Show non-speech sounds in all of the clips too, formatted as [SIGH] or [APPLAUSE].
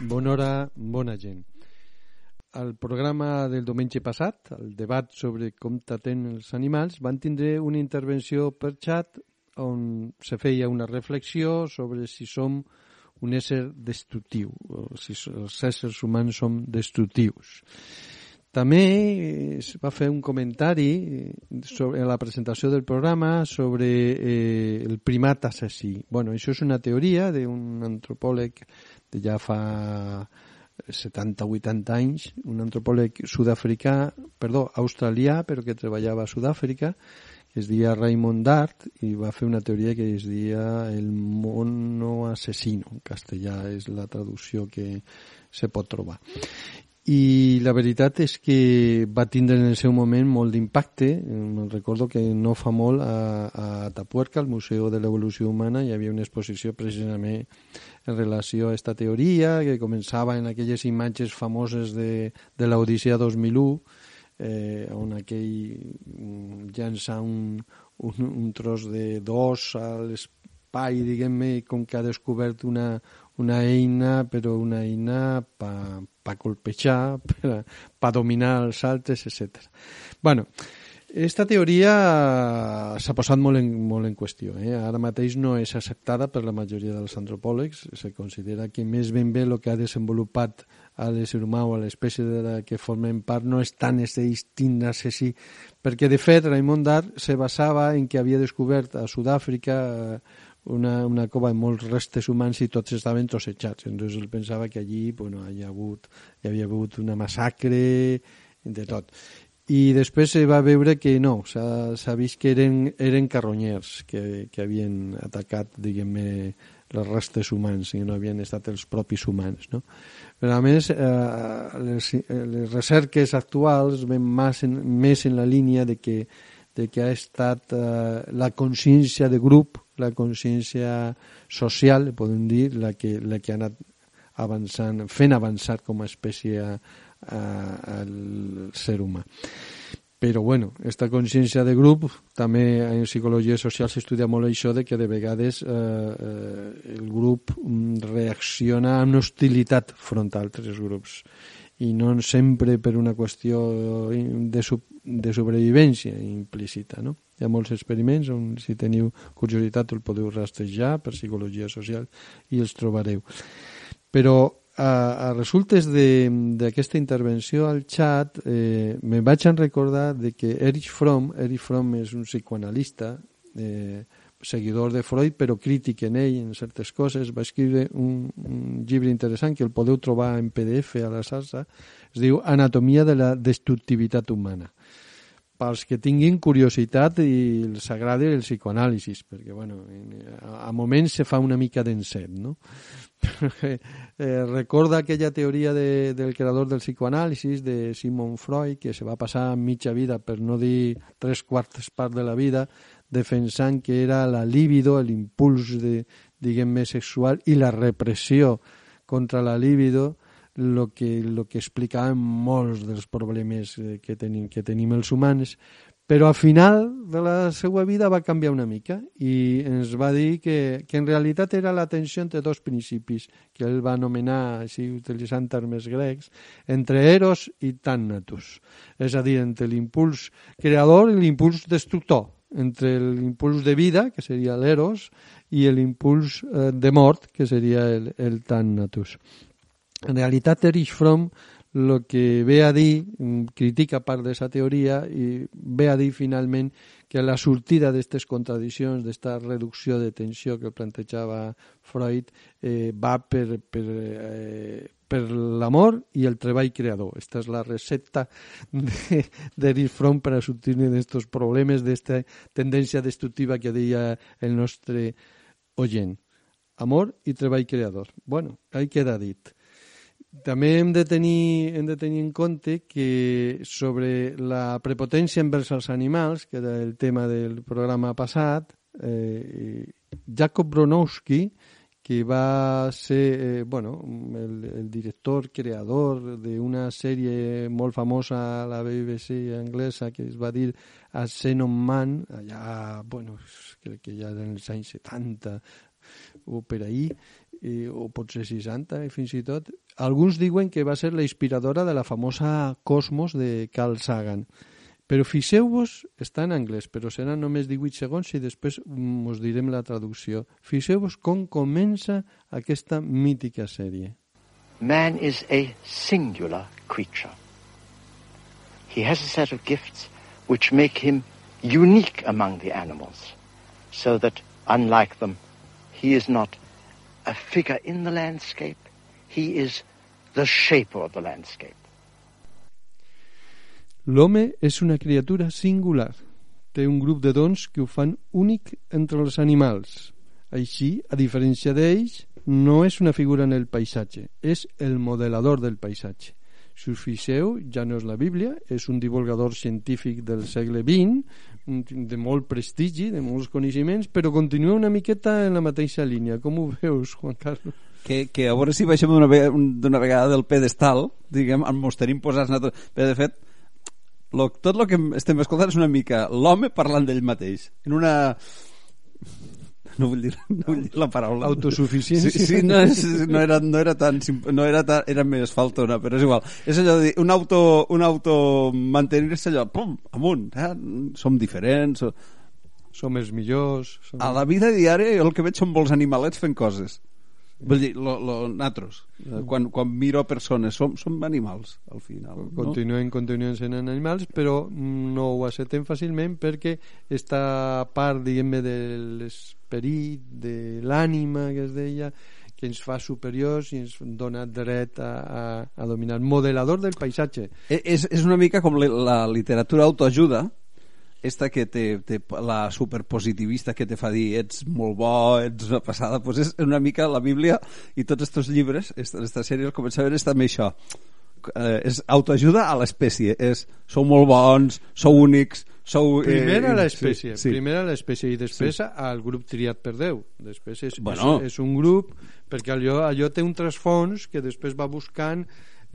Bona hora, bona gent. Al programa del diumenge passat, el debat sobre com traten els animals, van tindre una intervenció per xat on se feia una reflexió sobre si som un ésser destructiu, o si els éssers humans som destructius. També es va fer un comentari sobre la presentació del programa sobre eh, el primat assassí. Bueno, això és una teoria d'un antropòleg de ja fa 70-80 anys, un antropòleg sud-africà, perdó, australià, però que treballava a Sud-àfrica, que es deia Raymond Dart, i va fer una teoria que es deia el mono asesino, en castellà és la traducció que se pot trobar i la veritat és que va tindre en el seu moment molt d'impacte. Recordo que no fa molt a, a Tapuerca, al Museu de l'Evolució Humana, hi havia una exposició precisament en relació a aquesta teoria, que començava en aquelles imatges famoses de, de l'Odissea 2001, eh, on aquell mm, llança un, un, un tros de dos a l'espai, diguem-ne, com que ha descobert una, una eina, però una eina per pa colpejar, [LAUGHS] per, pa dominar els altres, etc. bueno, esta teoria s'ha posat molt en, molt en qüestió. Eh? Ara mateix no és acceptada per la majoria dels antropòlegs. Se considera que més ben bé el que ha desenvolupat a l'ésser humà o a l'espècie de la que formem part no és tant este instint assassí, perquè de fet Raymond Dart se basava en que havia descobert a Sud-àfrica eh, una, una cova amb molts restes humans i tots estaven trossejats. Entonces ell pensava que allí bueno, hi, ha hagut, hi havia hagut una massacre de tot. I després se va veure que no, s'ha vist que eren, eren carronyers que, que havien atacat, diguem-ne, les restes humans i no havien estat els propis humans. No? Però a més, eh, les, les recerques actuals ven més en, més en la línia de que, de que ha estat eh, la consciència de grup la consciència social, podem dir, la que, la que ha anat avançant, fent avançar com a espècie al ser humà. Però, bueno, aquesta consciència de grup, també en psicologia social s'estudia molt això de que de vegades eh, eh, el grup reacciona amb hostilitat front a altres grups i no sempre per una qüestió de, sub, de sobrevivència implícita. No? Hi ha molts experiments on, si teniu curiositat, el podeu rastrejar per psicologia social i els trobareu. Però a, a resultes d'aquesta intervenció al xat eh, me vaig a recordar de que Erich Fromm, Erich Fromm és un psicoanalista eh, seguidor de Freud, però crític en ell en certes coses, va escriure un, un llibre interessant que el podeu trobar en PDF a la salsa, es diu Anatomia de la destructivitat humana. Pels que tinguin curiositat i els agradi el psicoanàlisis, perquè bueno, a, moments se fa una mica d'encet, no? [LAUGHS] eh, recorda aquella teoria de, del creador del psicoanàlisis, de Simon Freud, que se va passar mitja vida, per no dir tres quartes part de la vida, defensant que era la libido, l'impuls diguem-ne, sexual i la repressió contra la libido lo que, lo que explicaven molts dels problemes eh, que tenim, que tenim els humans, però al final de la seva vida va canviar una mica i ens va dir que, que en realitat era la tensió entre dos principis, que ell va anomenar, així utilitzant termes grecs, entre eros i tànatus, és a dir, entre l'impuls creador i l'impuls destructor, entre l'impuls de vida, que seria l'eros, i l'impuls eh, de mort, que seria el, el tanatus. En realitat, Erich Fromm el que ve a dir, mm, critica part d'aquesta teoria i ve a dir finalment que la sortida d'aquestes contradiccions, d'esta reducció de tensió que plantejava Freud, eh, va per, per, eh, per l'amor i el treball creador. Esta és la recepta d'Eric Fromm per a sortir d'aquests problemes, d'esta tendència destructiva que deia el nostre oient. Amor i treball creador. Bueno, ahí queda dit. També hem de, tenir, hem de tenir en compte que sobre la prepotència envers els animals, que era el tema del programa passat, eh, Jacob Bronowski, que va ser eh, bueno, el, el director, creador d'una sèrie molt famosa a la BBC anglesa que es va dir a Xenon Man, allà, bueno, crec que ja en els anys 70 o per ahir, eh, o potser 60 eh, fins i tot. Alguns diuen que va ser la inspiradora de la famosa Cosmos de Carl Sagan. Però fixeu-vos, està en anglès, però seran només 18 segons i després us direm la traducció. Fixeu-vos com comença aquesta mítica sèrie. Man is a singular creature. He has a set of gifts which make him unique among the animals, so that, unlike them, he is not a figure in the landscape, he is the shaper of the landscape. L'home és una criatura singular. Té un grup de dons que ho fan únic entre els animals. Així, a diferència d'ells, no és una figura en el paisatge, és el modelador del paisatge. Si us fixeu, ja no és la Bíblia, és un divulgador científic del segle XX, de molt prestigi, de molts coneixements, però continua una miqueta en la mateixa línia. Com ho veus, Juan Carlos? Que, que a veure si baixem d'una vegada, vegada del pedestal, diguem, ens tenim posats... Però, de fet, lo, tot el que estem escoltant és una mica l'home parlant d'ell mateix en una no vull dir, no vull dir la paraula. Autosuficiència. Sí, sí no, és, no, era, no era tan no era, tan, era més faltona però és igual. És allò de dir, un auto, un auto mantenir-se allò pum, amunt eh? som diferents som, som els millors som... a la vida diària el que veig són molts animalets fent coses Vull dir, lo, lo, natros, mm. quan, quan miro persones, som, som animals, al final. No? continuen sent animals, però no ho acceptem fàcilment perquè esta part, diguem-ne, de l'esperit, de l'ànima que es deia, que ens fa superiors i ens dona dret a, a, a dominar. Modelador del paisatge. E, és, és una mica com la literatura autoajuda, esta que té, té la superpositivista que te fa dir ets molt bo, ets una passada pues és una mica la Bíblia i tots aquests llibres, esta, esta sèrie el comença a veure està amb això eh, és autoajuda a l'espècie és sou molt bons, sou únics sou, eh, primer a l'espècie sí, sí. primer a l'espècie i després sí. al grup triat per Déu després és, bueno. és, és un grup perquè allò, allò té un trasfons que després va buscant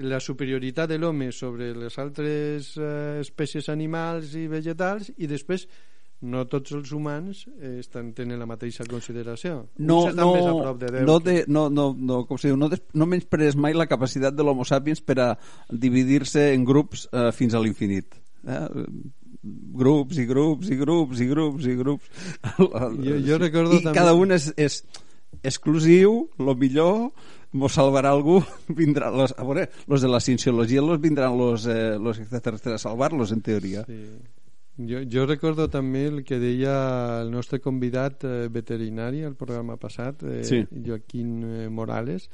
la superioritat de l'home sobre les altres eh, espècies animals i vegetals i després no tots els humans eh, estan, tenen la mateixa consideració. No, no, més a prop de Déu no, de, no, no, no, com se diu, no, des, no menysprees mai la capacitat de l'homo sapiens per a dividir-se en grups eh, fins a l'infinit. Eh? grups i grups i grups i grups i grups jo, jo recordo i també... cada un és, és exclusiu, lo millor mos salvarà algú, [LAUGHS] vindrà los, a veure, los de la cienciologia los vindran los, eh, los extraterrestres a salvar-los, en teoria. Sí. Jo, jo recordo també el que deia el nostre convidat eh, veterinari al programa passat, eh, sí. Joaquín eh, Morales,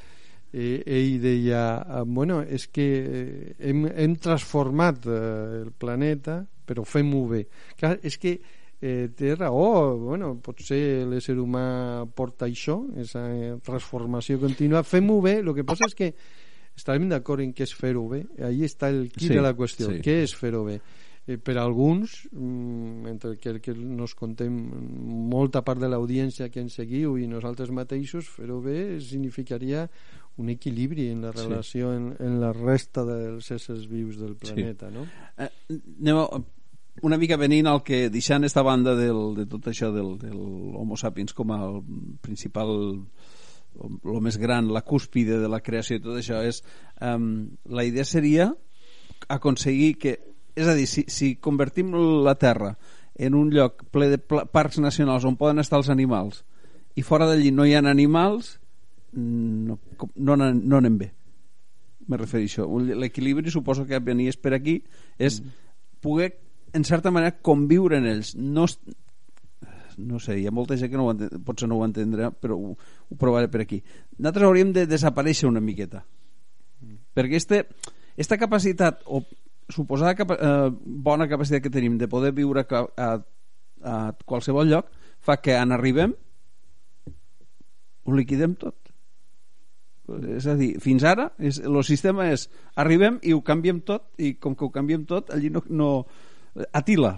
eh, ell deia, eh, bueno, és que eh, hem, hem transformat eh, el planeta, però fem-ho bé. Clar, és que eh, té raó, bueno, potser l'ésser humà porta això, aquesta transformació contínua, fem-ho bé, el que passa és que estarem d'acord en què és fer-ho bé, ahí està el quid sí, de la qüestió, sí. què és fer-ho bé eh, per a alguns mm, entre que, que nos contem molta part de l'audiència que ens seguiu i nosaltres mateixos fer-ho bé significaria un equilibri en la relació sí. en, en la resta dels éssers vius del planeta sí. no? Eh, anem a, una mica venint al que deixant esta banda del, de tot això del, del Homo sapiens com a principal el més gran, la cúspide de la creació i tot això és um, la idea seria aconseguir que és a dir, si, si convertim la Terra en un lloc ple de parcs nacionals on poden estar els animals i fora d'allí no hi ha animals no, no, no anem bé me refereixo l'equilibri suposo que venies per aquí és mm. poder en certa manera conviure en ells. No, no sé, hi ha molta gent que no ho entendrà, potser no ho entendrà però ho, ho provaré per aquí. Nosaltres hauríem de desaparèixer una miqueta. Perquè este, esta capacitat o suposada capa, eh, bona capacitat que tenim de poder viure a, a, a qualsevol lloc fa que en arribem ho liquidem tot. És a dir, fins ara és, el sistema és arribem i ho canviem tot i com que ho canviem tot allí no, no atila.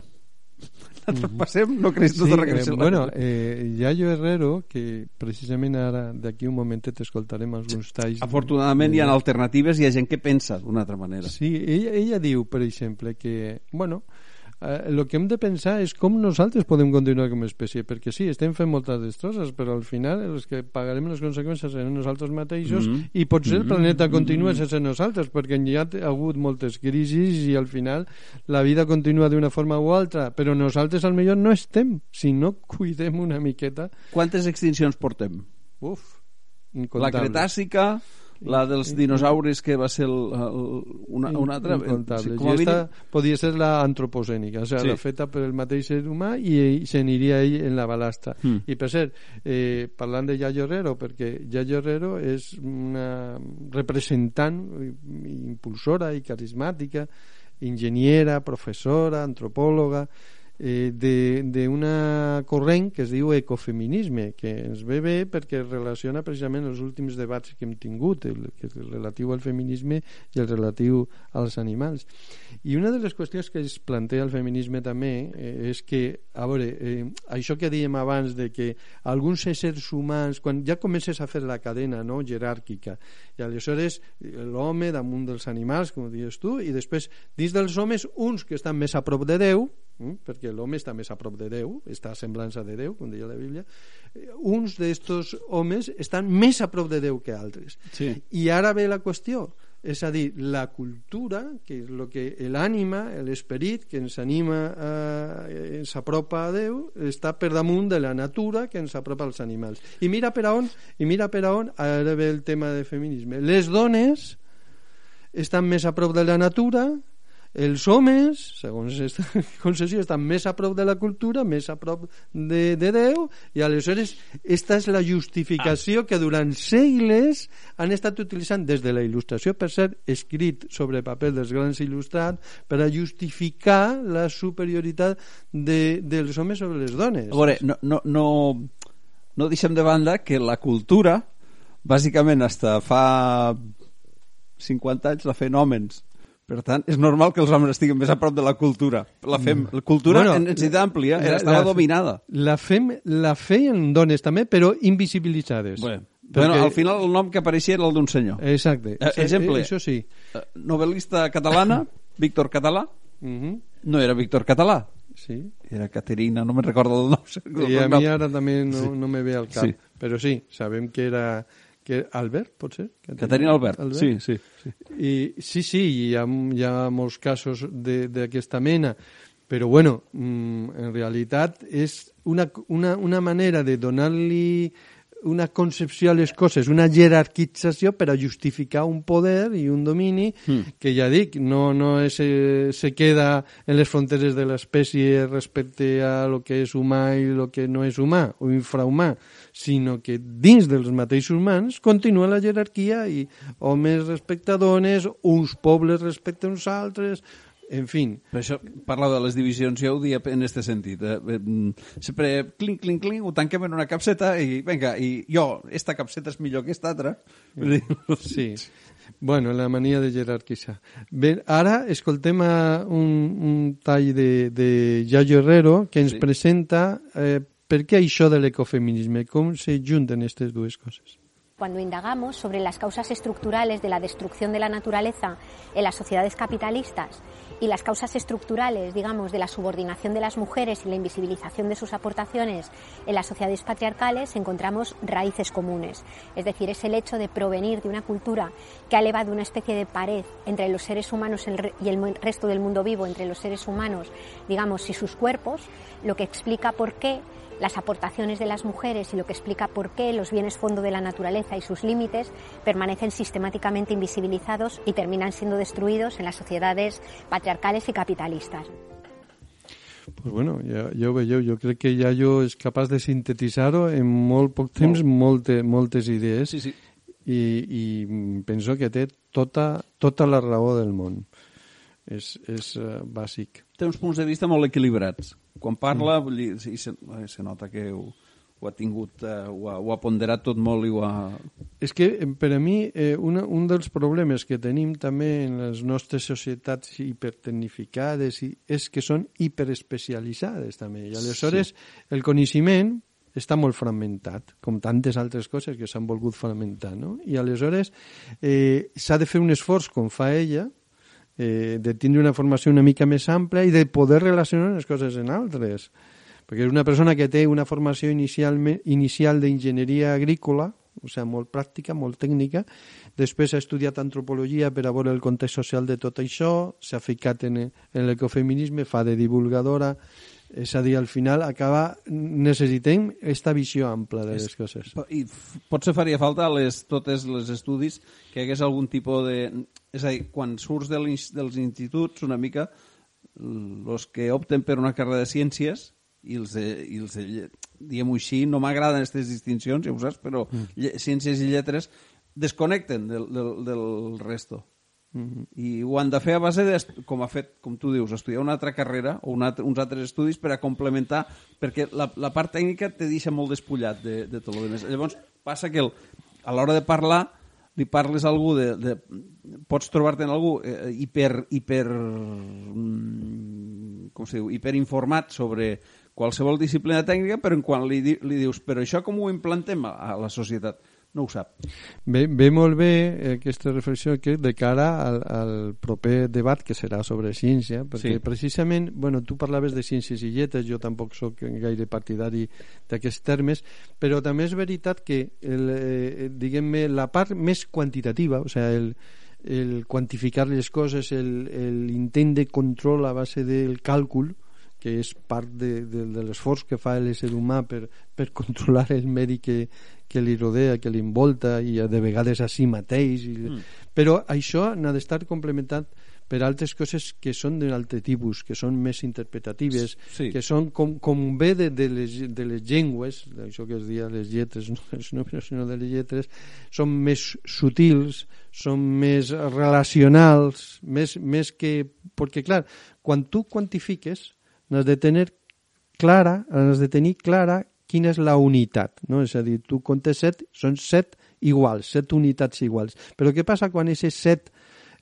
Passem, no creix tot sí, regressa eh, bueno, eh, Yayo Herrero que precisament ara d'aquí un momentet escoltarem alguns talls afortunadament de... hi ha alternatives i hi ha gent que pensa d'una altra manera. Sí, ella, ella diu per exemple que bueno, el eh, que hem de pensar és com nosaltres podem continuar com a espècie, perquè sí, estem fent moltes destrosses, però al final els que pagarem les conseqüències serem nosaltres mateixos mm -hmm. i potser el planeta continua mm -hmm. sense nosaltres, perquè hi ha hagut moltes crisis i al final la vida continua d'una forma o altra, però nosaltres al millor no estem, si no cuidem una miqueta. Quantes extincions portem? Uf, La Cretàssica, la dels dinosaures que va ser el, el, una, una altra incontable. Sí, I esta podia ser la antropocènica o sigui, sí. la feta per el mateix ser humà i se n'aniria ell en la balastra mm. i per cert, eh, parlant de Yayo Herrero perquè Yayo Herrero és una representant impulsora i carismàtica enginyera, professora, antropòloga eh, d'una corrent que es diu ecofeminisme, que ens ve bé perquè relaciona precisament els últims debats que hem tingut, el, el relatiu al feminisme i el relatiu als animals. I una de les qüestions que es planteja el feminisme també eh, és que, a veure, eh, això que dèiem abans de que alguns éssers humans, quan ja comences a fer la cadena no, jeràrquica, i aleshores l'home damunt dels animals, com dius tu, i després dins dels homes uns que estan més a prop de Déu, Mm? perquè l'home està més a prop de Déu, està a semblança de Déu, com deia la Bíblia, eh, uns d'estos homes estan més a prop de Déu que altres. Sí. I ara ve la qüestió, és a dir, la cultura, que és el que l'ànima, l'esperit que ens anima, eh, ens apropa a Déu, està per damunt de la natura que ens apropa als animals. I mira per on, i mira per a on, ara ve el tema de feminisme. Les dones estan més a prop de la natura els homes, segons aquesta [LAUGHS] concessió, estan més a prop de la cultura, més a prop de, de Déu, i aleshores esta és la justificació ah. que durant segles han estat utilitzant des de la il·lustració, per ser escrit sobre paper dels grans il·lustrats, per a justificar la superioritat de, dels homes sobre les dones. A veure, no, no, no, no deixem de banda que la cultura, bàsicament, hasta fa 50 anys la feien homes per tant, és normal que els homes estiguin més a prop de la cultura. La fem, la cultura bueno, en densitat àmplia era, estava la, dominada. La, fem, la feien dones també, però invisibilitzades. Bueno, perquè... bueno, al final el nom que apareixia era el d'un senyor. Exacte. Eh, exemple, això sí. Eh, novel·lista catalana, [LAUGHS] Víctor Català, uh mhm. -huh. no era Víctor Català, Sí. Era Caterina, no me recordo del nom. I a mi ara també no, sí. no me ve al cap. Sí. Però sí, sabem que era que Albert, pot ser? Caterina Albert, Albert, sí, sí. sí. I, sí, sí, hi ha, hi ha molts casos d'aquesta mena, però bueno, mm, en realitat és una, una, una manera de donar-li una concepció a les coses, una jerarquització per a justificar un poder i un domini mm. que ja dic, no, no és, eh, se queda en les fronteres de l'espècie respecte a lo que és humà i lo que no és humà o infrahumà, sinó que dins dels mateixos humans continua la jerarquia i homes respecte a dones, uns pobles respecte a uns altres, en fi. Per això parla de les divisions, jo ho dia en aquest sentit. Eh? Mm, sempre clinc, clinc, clinc, ho tanquem en una capseta i, venga, i jo, esta capseta és millor que esta altra. [LAUGHS] Sí. Bueno, la mania de jerarquitzar. Bé, ara escoltem un, un tall de, de Yayo Herrero que ens sí. presenta eh, per què això de l'ecofeminisme, com se junten aquestes dues coses. Cuando indagamos sobre las causas estructurales de la destrucción de la naturaleza en las sociedades capitalistas y las causas estructurales, digamos, de la subordinación de las mujeres y la invisibilización de sus aportaciones en las sociedades patriarcales, encontramos raíces comunes. Es decir, es el hecho de provenir de una cultura que ha elevado una especie de pared entre los seres humanos y el resto del mundo vivo, entre los seres humanos, digamos, y sus cuerpos, lo que explica por qué las aportaciones de las mujeres y lo que explica por qué los bienes fondo de la naturaleza y sus límites permanecen sistemáticamente invisibilizados y terminan siendo destruidos en las sociedades patriarcales y capitalistas. Pues bueno, ja, ja ho veieu, jo crec que ja jo és capaç de sintetitzar-ho en molt poc temps, oh. molte, moltes idees. Sí, sí. i, i penso que té tota, tota la raó del món. És, és uh, bàsic. Té uns punts de vista molt equilibrats. Quan parla, mm. vull dir, sí, se, se nota que ho, ho ha tingut, eh, ho, ha, ho ha ponderat tot molt i ho ha... És que eh, per a mi eh, una, un dels problemes que tenim també en les nostres societats hipertecnificades i, és que són hiperespecialitzades també. I aleshores sí. el coneixement està molt fragmentat, com tantes altres coses que s'han volgut fragmentar, no? I aleshores eh, s'ha de fer un esforç, com fa ella, eh, de tindre una formació una mica més ampla i de poder relacionar les coses en altres. Perquè és una persona que té una formació inicial, inicial d'enginyeria agrícola, o sigui, molt pràctica, molt tècnica. Després ha estudiat antropologia per a veure el context social de tot això, s'ha ficat en, en l'ecofeminisme, fa de divulgadora, és a dir, al final acaba necessitem aquesta visió ampla de les coses. I potser faria falta les, totes les estudis que hi hagués algun tipus de... És a dir, quan surts de dels instituts, una mica, els que opten per una carrera de ciències i els, de, i els de, diguem-ho així, no m'agraden aquestes distincions, ja ho saps, però mm. ciències i lletres desconnecten del, del, del resto. Mm. I ho han de fer a base de, com ha fet, com tu dius, estudiar una altra carrera o una uns altres estudis per a complementar, perquè la, la part tècnica te deixa molt despullat de, de tot el més. Llavors, passa que el, a l'hora de parlar li parles a algú de, de pots trobar-te en algú eh, hiper, hiper mm, com se diu, hiperinformat sobre qualsevol disciplina tècnica, però en quan li, li dius però això com ho implantem a, a la societat? No ho sap. Ve, ve molt bé aquesta reflexió que de cara al, al proper debat que serà sobre ciència, perquè sí. precisament, bueno, tu parlaves de ciències i lletres, jo tampoc sóc gaire partidari d'aquests termes, però també és veritat que el, eh, diguem-ne la part més quantitativa, o sigui, el, el quantificar les coses, l'intent de control a base del càlcul, que és part de, de, de l'esforç que fa l'ésser humà per, per controlar el medi que, que li rodea, que l'involta i de vegades a si mateix i... mm. però això n'ha d'estar complementat per altres coses que són d'un altre tipus, que són més interpretatives, sí. que són com, com ve de, de, les, de les llengües, això que es dia les lletres, [LAUGHS] no, no, sinó de les lletres, són més sutils, són més relacionals, més, més que... Perquè, clar, quan tu quantifiques, n'has de tenir clara, has de tenir clara quina és la unitat, no? És a dir, tu comptes set, són set iguals, set unitats iguals. Però què passa quan aquests set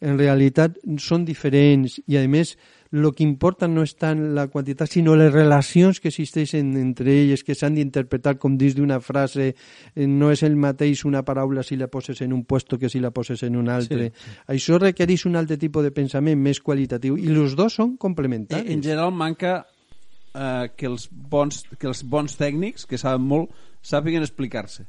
en realitat són diferents i a més el que importa no és tant la quantitat sinó les relacions que existeixen entre elles que s'han d'interpretar com dins d'una frase eh, no és el mateix una paraula si la poses en un puesto que si la poses en un altre sí. això requereix un altre tipus de pensament més qualitatiu i els dos són complementaris en general manca eh, que, els bons, que els bons tècnics, que saben molt, sàpiguen explicar-se.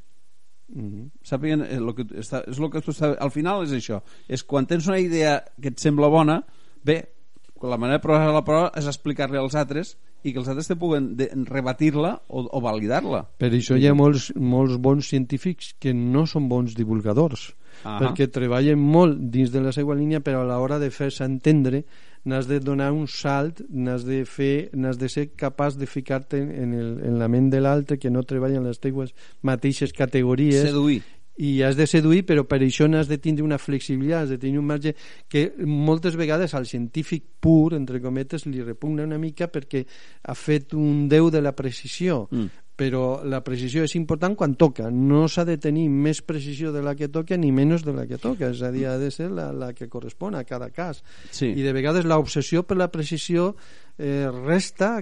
Mm -hmm. sàpiguen eh, lo que, està, és lo que tu saps, al final és això és quan tens una idea que et sembla bona bé, la manera de provar la prova és explicar-li als altres i que els altres te puguen rebatir-la o, o validar-la per això hi ha molts, molts bons científics que no són bons divulgadors -huh. perquè treballen molt dins de la seva línia però a l'hora de fer-se entendre n'has de donar un salt n'has de fer n'has de ser capaç de ficar-te en, el, en la ment de l'altre que no treballa en les teves mateixes categories. Seduir. I has de seduir, però per això n'has de tindre una flexibilitat, has de tenir un marge que moltes vegades al científic pur, entre cometes, li repugna una mica perquè ha fet un déu de la precisió, mm però la precisió és important quan toca. No s'ha de tenir més precisió de la que toca ni menys de la que toca. És a dir, ha de ser la, la que correspon a cada cas. Sí. i de vegades l'obsessió per la precisió eh, resta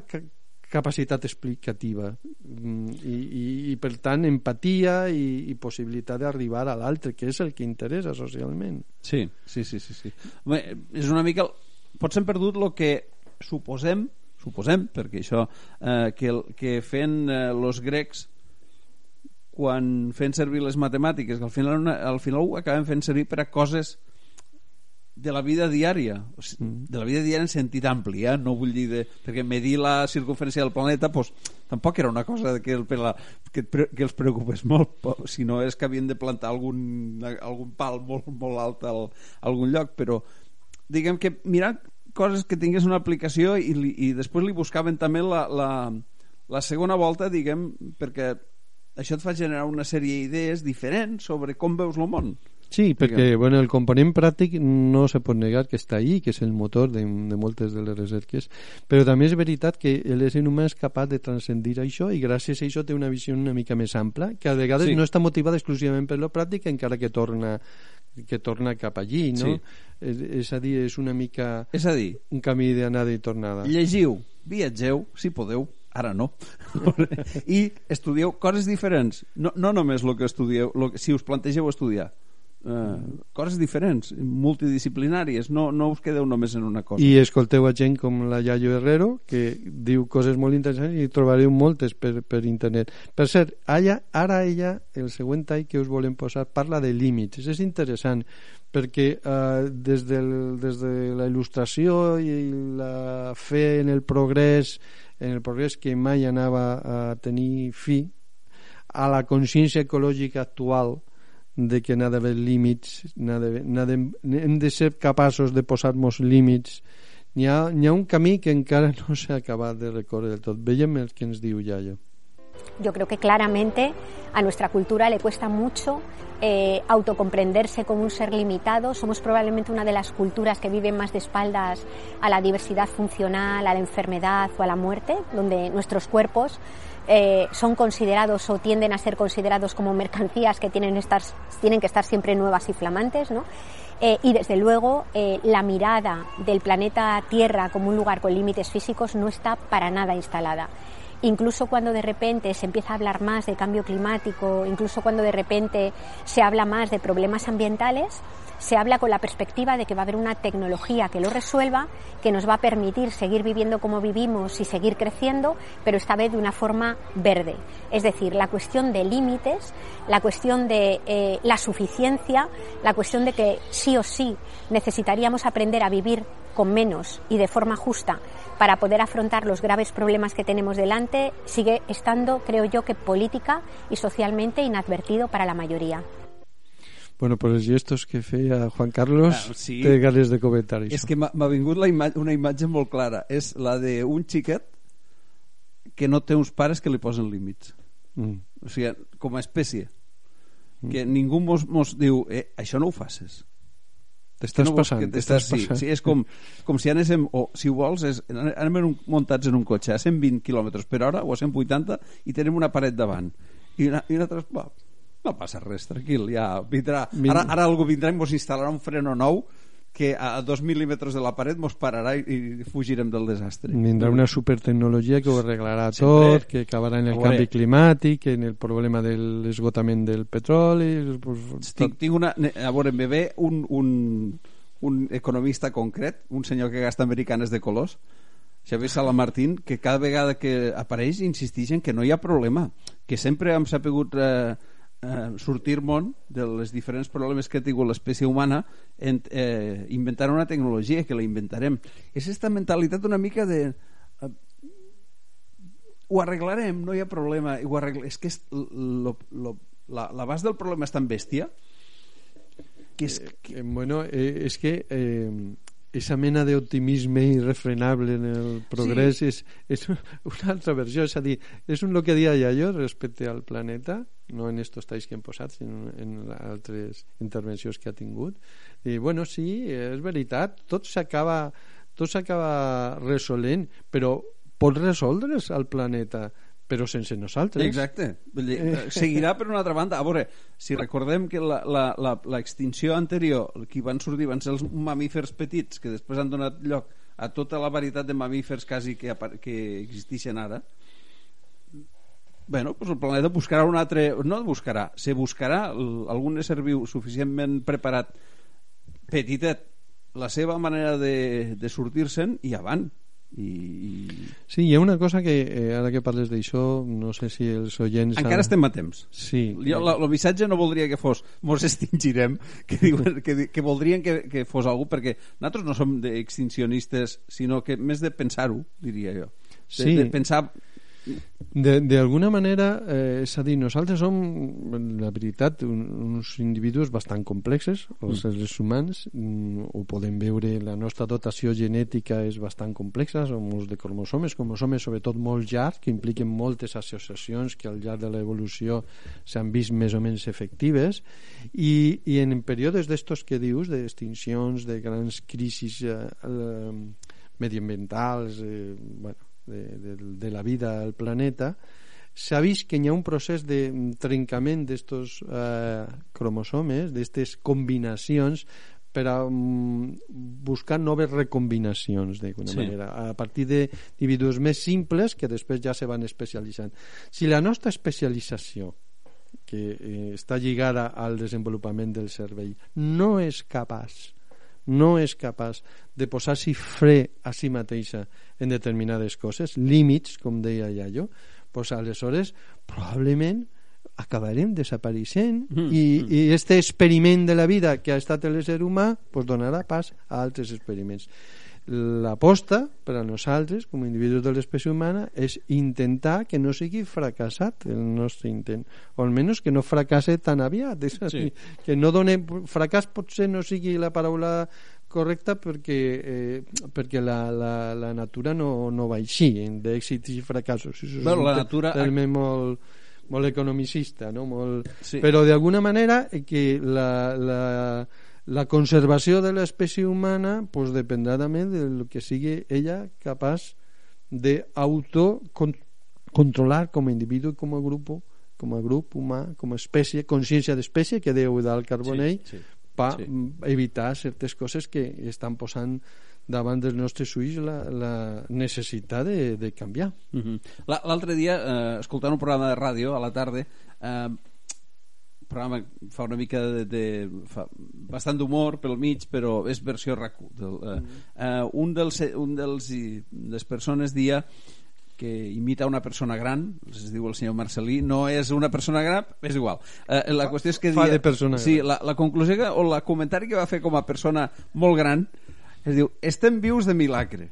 capacitat explicativa. Mm, i, i, i per tant empatia i, i possibilitat d'arribar a l'altre que és el que interessa socialment. Sí, sí, sí, sí, sí. Bé, és una mica potser hem perdut el que suposem suposem, perquè això eh, que, que fent eh, los grecs quan fent servir les matemàtiques que al final, al final ho acabem fent servir per a coses de la vida diària o sigui, mm. de la vida diària en sentit ampli eh? no vull dir de, perquè medir la circunferència del planeta pues, tampoc era una cosa que, el, per la, que, que els preocupés molt si no és que havien de plantar algun, algun pal molt, molt alt a algun lloc però diguem que mirar coses que tingués una aplicació i, i després li buscaven també la, la, la segona volta, diguem, perquè això et fa generar una sèrie d'idees diferents sobre com veus el món. Sí, perquè bueno, el component pràctic no se pot negar que està ahí, que és el motor de, de moltes de les recerques, però també és veritat que l'ésser humà és capaç de transcendir això i gràcies a això té una visió una mica més ampla, que a vegades Sí. no està motivada exclusivament per lo pràctic, encara que torna que torna cap allí, no? Sí. És, és a dir, és una mica És a dir, un camí d'anada i tornada. llegiu, viatgeu, si podeu, ara no, [LAUGHS] i estudieu coses diferents. No, no només el que estudieu, lo que, si us plantegeu estudiar, eh, coses diferents, multidisciplinàries, no, no us quedeu només en una cosa. I escolteu a gent com la Yayo Herrero, que diu coses molt interessants i trobareu moltes per, per internet. Per cert, ella, ara ella, el següent tall que us volem posar, parla de límits. És interessant, perquè eh, des, del, des de la il·lustració i la fe en el progrés, en el progrés que mai anava a tenir fi, a la consciència ecològica actual de que n'ha d'haver límits, hem de ser capaços de posar-nos límits. N'hi ha, ha un camí que encara [LAUGHS] no s'ha acabat de recórrer del tot. Veiem el que ens diu Yayo. Yo creo que claramente a nuestra cultura le cuesta mucho eh, autocomprenderse como un ser limitado. Somos probablemente una de las culturas que viven más de espaldas a la diversidad funcional, a la enfermedad o a la muerte, donde nuestros cuerpos eh, son considerados o tienden a ser considerados como mercancías que tienen, estar, tienen que estar siempre nuevas y flamantes, ¿no? Eh, y desde luego eh, la mirada del planeta Tierra como un lugar con límites físicos no está para nada instalada. Incluso cuando de repente se empieza a hablar más de cambio climático, incluso cuando de repente se habla más de problemas ambientales, se habla con la perspectiva de que va a haber una tecnología que lo resuelva, que nos va a permitir seguir viviendo como vivimos y seguir creciendo, pero esta vez de una forma verde. Es decir, la cuestión de límites, la cuestión de eh, la suficiencia, la cuestión de que sí o sí necesitaríamos aprender a vivir con menos y de forma justa para poder afrontar los graves problemas que tenemos delante, sigue estando, creo yo, que política y socialmente inadvertido para la mayoría. Bueno, pues els gestos que feia Juan Carlos Ah, sí. té ganes de comentar això. És que m'ha vingut la ima una imatge molt clara. És la d'un xiquet que no té uns pares que li posen límits. Mm. O sigui, com a espècie. Que ningú mos, mos diu, eh, això no ho faces. T'estàs no passant, que t'estàs sí, passant. Sí, és com, com si anéssim, o si ho vols, és, anem en un, muntats en un cotxe a 120 km per hora o a 180 i tenim una paret davant. I, una, i nosaltres, va, no passa res, tranquil, ja vindrà. Ara, ara algú vindrà i ens instal·larà un freno nou que a dos mil·límetres de la paret mos pararà i, i fugirem del desastre. Vindrà una supertecnologia que ho arreglarà Sempre. tot, que acabarà en el veure. canvi climàtic, en el problema de l'esgotament del petroli... Pues, Tinc, tinc una, a veure, em ve un, un, un economista concret, un senyor que gasta americanes de colors, Xavier Salamartín, que cada vegada que apareix insisteix en que no hi ha problema, que sempre hem sapigut eh, eh, sortir món de les diferents problemes que ha tingut l'espècie humana en, eh, inventar una tecnologia que la inventarem. És aquesta mentalitat una mica de... Eh, ho arreglarem, no hi ha problema. Ho arregl... És que és lo, lo, la, l'abast del problema és tan bèstia que és... Eh, bueno, eh, és que eh, esa mena d'optimisme irrefrenable en el progrés és, és una altra versió, és a dir, és un, el que dia Yayo respecte al planeta, no en estos talls que hem posat, sinó en altres intervencions que ha tingut. I, bueno, sí, és veritat, tot s'acaba tot s'acaba resolent, però pot resoldre's al planeta, però sense nosaltres. Exacte. Eh, Seguirà per una altra banda. A veure, si recordem que l'extinció anterior, qui van sortir van ser els mamífers petits, que després han donat lloc a tota la varietat de mamífers quasi que, que existeixen ara, bueno, pues el planeta buscarà un altre... No buscarà, se buscarà algun ésser viu suficientment preparat, petitet, la seva manera de, de sortir-se'n i avant. I, i... Sí, hi ha una cosa que, eh, ara que parles d'això, no sé si els oients... Encara han- estem a temps. Sí. Jo, la, el missatge no voldria que fos mos extingirem, que, diuen, [LAUGHS] que, que voldrien que, que fos algú, perquè nosaltres no som d'extincionistes, sinó que més de pensar-ho, diria jo. De, Sí. de pensar D'alguna manera, eh, és a dir, nosaltres som, la veritat, un, uns individus bastant complexes, els mm. seres humans, mm, ho podem veure, la nostra dotació genètica és bastant complexa, som uns de cromosomes, cromosomes sobretot molt llargs, que impliquen moltes associacions que al llarg de l'evolució s'han vist més o menys efectives, i, i en períodes d'estos que dius, d'extincions, de grans crisis eh, eh, mediambientals, eh, bueno, de, de, de la vida al planeta, vist que hi ha un procés de trencament d'estos eh, cromosomes, d'aquestes combinacions, per a um, buscar noves recombinacions d'alguna sí. manera, a partir d'individus més simples que després ja se van especialitzant. Si la nostra especialització que eh, està lligada al desenvolupament del cervell no és capaç no és capaç de posar-s'hi fre a si mateixa en determinades coses, límits, com deia Iaio, pues aleshores probablement acabarem desapareixent mm, i, mm. i este experiment de la vida que ha estat l'ésser humà pues donarà pas a altres experiments l'aposta per a nosaltres com a individus de l'espècie humana és intentar que no sigui fracassat el nostre intent o almenys que no fracasse tan aviat és sí. dir, que no done fracàs potser no sigui la paraula correcta perquè, eh, perquè la, la, la natura no, no va així d'èxits i fracassos Això bueno, la natura... terme molt, molt economicista no? molt... Sí. però d'alguna manera que la, la, la conservació de l'espècie humana pues, dependrà també del que sigui ella capaç d'autocontrolar com a individu i com a grup com a grup humà, com a espècie, consciència d'espècie que deu del Carbonell sí, sí per sí. evitar certes coses que estan posant davant dels nostres ulls la, la necessitat de, de canviar. Uh mhm. -huh. L'altre dia, eh, escoltant un programa de ràdio a la tarda, eh, programa fa una mica de, de fa bastant d'humor pel mig però és versió rac del, eh, eh, un dels, un dels les persones dia que imita una persona gran, es diu el senyor Marcelí, no és una persona gran, és igual. Eh, la qüestió és que... Fa dia, de persona sí, la, la conclusió que, o la comentari que va fer com a persona molt gran es diu, estem vius de milagre.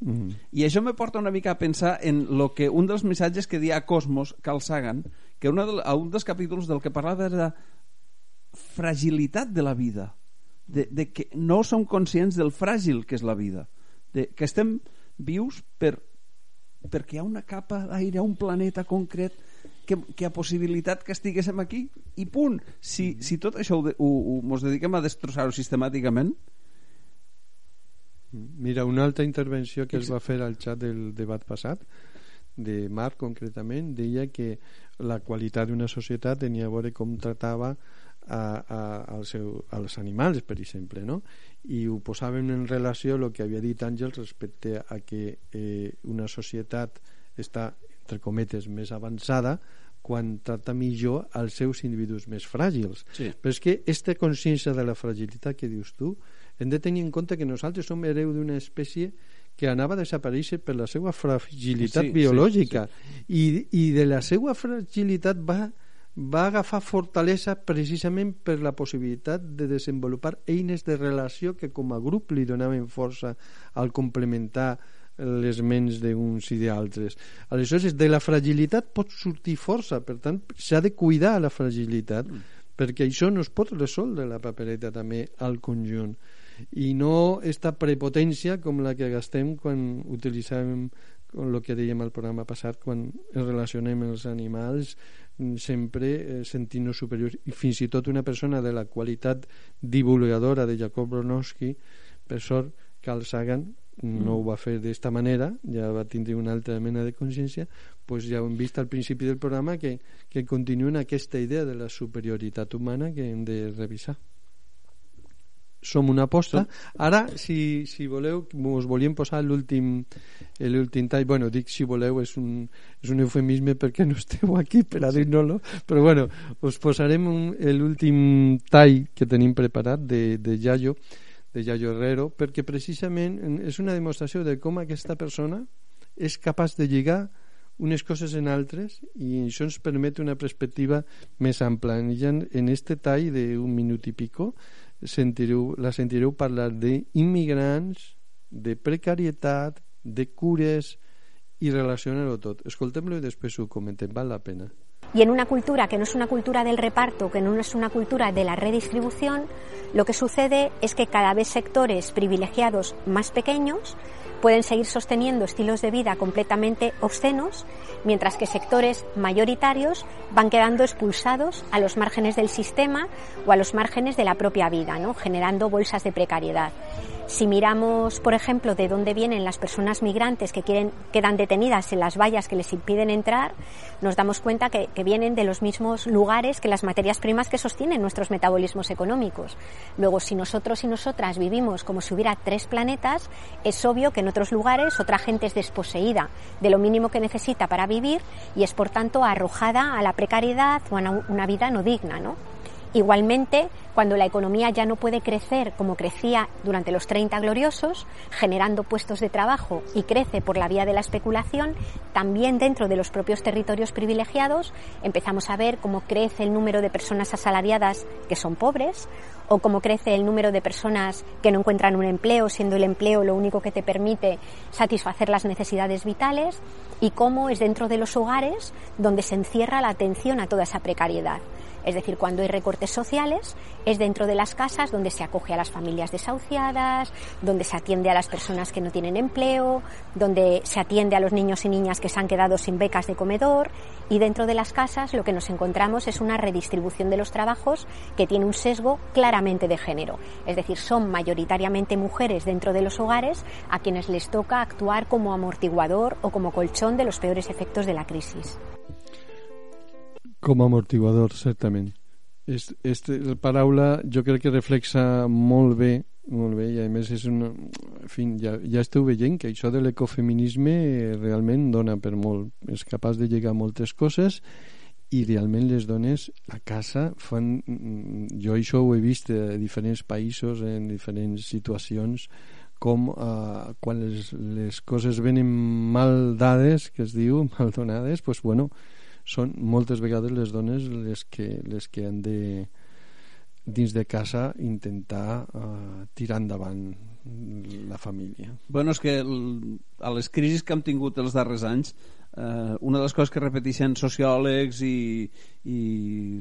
Mm -hmm. I això me porta una mica a pensar en lo que un dels missatges que dia a Cosmos, Carl Sagan, que una de, a un dels capítols del que parlava era de fragilitat de la vida, de, de que no som conscients del fràgil que és la vida, de que estem vius per perquè hi ha una capa d'aire a un planeta concret que, que ha possibilitat que estiguéssim aquí i punt. Si, si tot això ho, ho, ho mos dediquem a destrossar-ho sistemàticament Mira, una altra intervenció que es va fer al xat del debat passat de Marc concretament deia que la qualitat d'una societat tenia a veure com tratava a, a, al seu, als animals, per exemple, no? i ho posàvem en relació amb el que havia dit Àngels respecte a que eh, una societat està, entre cometes, més avançada quan tracta millor als seus individus més fràgils. Sí. Però és que aquesta consciència de la fragilitat que dius tu, hem de tenir en compte que nosaltres som hereu d'una espècie que anava a desaparèixer per la seva fragilitat sí, biològica sí, sí. I, i de la seva fragilitat va va agafar fortalesa precisament per la possibilitat de desenvolupar eines de relació que com a grup li donaven força al complementar les ments d'uns i d'altres. Aleshores, de la fragilitat pot sortir força, per tant, s'ha de cuidar la fragilitat, mm. perquè això no es pot resoldre la papereta també al conjunt i no esta prepotència com la que gastem quan utilitzàvem el que dèiem al programa passat quan ens relacionem els animals Mm, sempre eh, sentint-nos superiors i fins i tot una persona de la qualitat divulgadora de Jacob Bronowski per sort Carl Sagan no mm. ho va fer d'esta manera ja va tindre una altra mena de consciència pues ja ho hem vist al principi del programa que, que continuen aquesta idea de la superioritat humana que hem de revisar som una aposta. Ara, si, si voleu, us volíem posar l'últim l'últim tall, bueno, dic si voleu, és un, és un eufemisme perquè no esteu aquí per a dir-nos-lo, però bueno, us posarem l'últim tall que tenim preparat de, de Yayo, de Yayo Herrero, perquè precisament és una demostració de com aquesta persona és capaç de lligar unes coses en altres i això ens permet una perspectiva més ampla. En, en este tall d'un minut i pico sentireu, la sentireu parlar d'immigrants, de precarietat, de cures i relacionar-ho tot. Escoltem-lo i després ho comentem, val la pena. Y en una cultura que no es una cultura del reparto, que no es una cultura de la redistribución, lo que sucede es que cada vez sectores privilegiados más pequeños pueden seguir sosteniendo estilos de vida completamente obscenos, mientras que sectores mayoritarios van quedando expulsados a los márgenes del sistema o a los márgenes de la propia vida, ¿no? generando bolsas de precariedad. Si miramos, por ejemplo, de dónde vienen las personas migrantes que quieren, quedan detenidas en las vallas que les impiden entrar, nos damos cuenta que, que, vienen de los mismos lugares que las materias primas que sostienen nuestros metabolismos económicos. Luego, si nosotros y nosotras vivimos como si hubiera tres planetas, es obvio que en otros lugares otra gente es desposeída de lo mínimo que necesita para vivir y es, por tanto, arrojada a la precariedad o a una vida no digna, ¿no? Igualmente, cuando la economía ya no puede crecer como crecía durante los 30 gloriosos, generando puestos de trabajo y crece por la vía de la especulación, también dentro de los propios territorios privilegiados empezamos a ver cómo crece el número de personas asalariadas que son pobres o cómo crece el número de personas que no encuentran un empleo, siendo el empleo lo único que te permite satisfacer las necesidades vitales y cómo es dentro de los hogares donde se encierra la atención a toda esa precariedad. Es decir, cuando hay recortes sociales, es dentro de las casas donde se acoge a las familias desahuciadas, donde se atiende a las personas que no tienen empleo, donde se atiende a los niños y niñas que se han quedado sin becas de comedor. Y dentro de las casas lo que nos encontramos es una redistribución de los trabajos que tiene un sesgo claramente de género. Es decir, son mayoritariamente mujeres dentro de los hogares a quienes les toca actuar como amortiguador o como colchón de los peores efectos de la crisis. Com a amortiguador, certament. Este, la paraula jo crec que reflexa molt bé molt bé, i a més és una... En fi, ja, ja esteu veient que això de l'ecofeminisme realment dona per molt. És capaç de llegar moltes coses i realment les dones a casa fan... Jo això ho he vist a diferents països, en diferents situacions, com eh, quan les, les coses venen mal dades, que es diu, [LAUGHS] mal donades, doncs, bueno, són moltes vegades les dones les que, les que han de dins de casa intentar uh, tirar endavant la família. Bueno, és que el, a les crisis que hem tingut els darrers anys eh, una de les coses que repeteixen sociòlegs i, i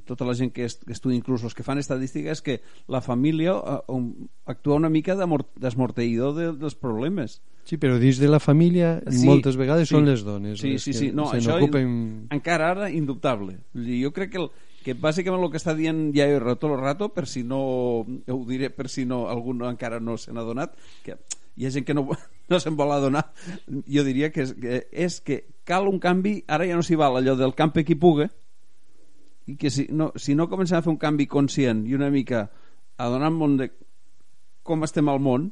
tota la gent que, est, que estudia inclús els que fan estadística és que la família uh, actua una mica d'esmorteïdor de, dels problemes Sí, però dins de la família sí, moltes vegades sí, són les dones sí, les sí, sí. No, això n'ocupen... encara ara indubtable jo crec que, el, que bàsicament el que està dient ja he rato el rato per si no ho diré per si no algú encara no se n'ha donat que hi ha gent que no, [LAUGHS] no se'n vol adonar jo diria que és, que és que cal un canvi ara ja no s'hi val allò del camp qui puga i que si no, si no comencem a fer un canvi conscient i una mica adonant-nos de com estem al món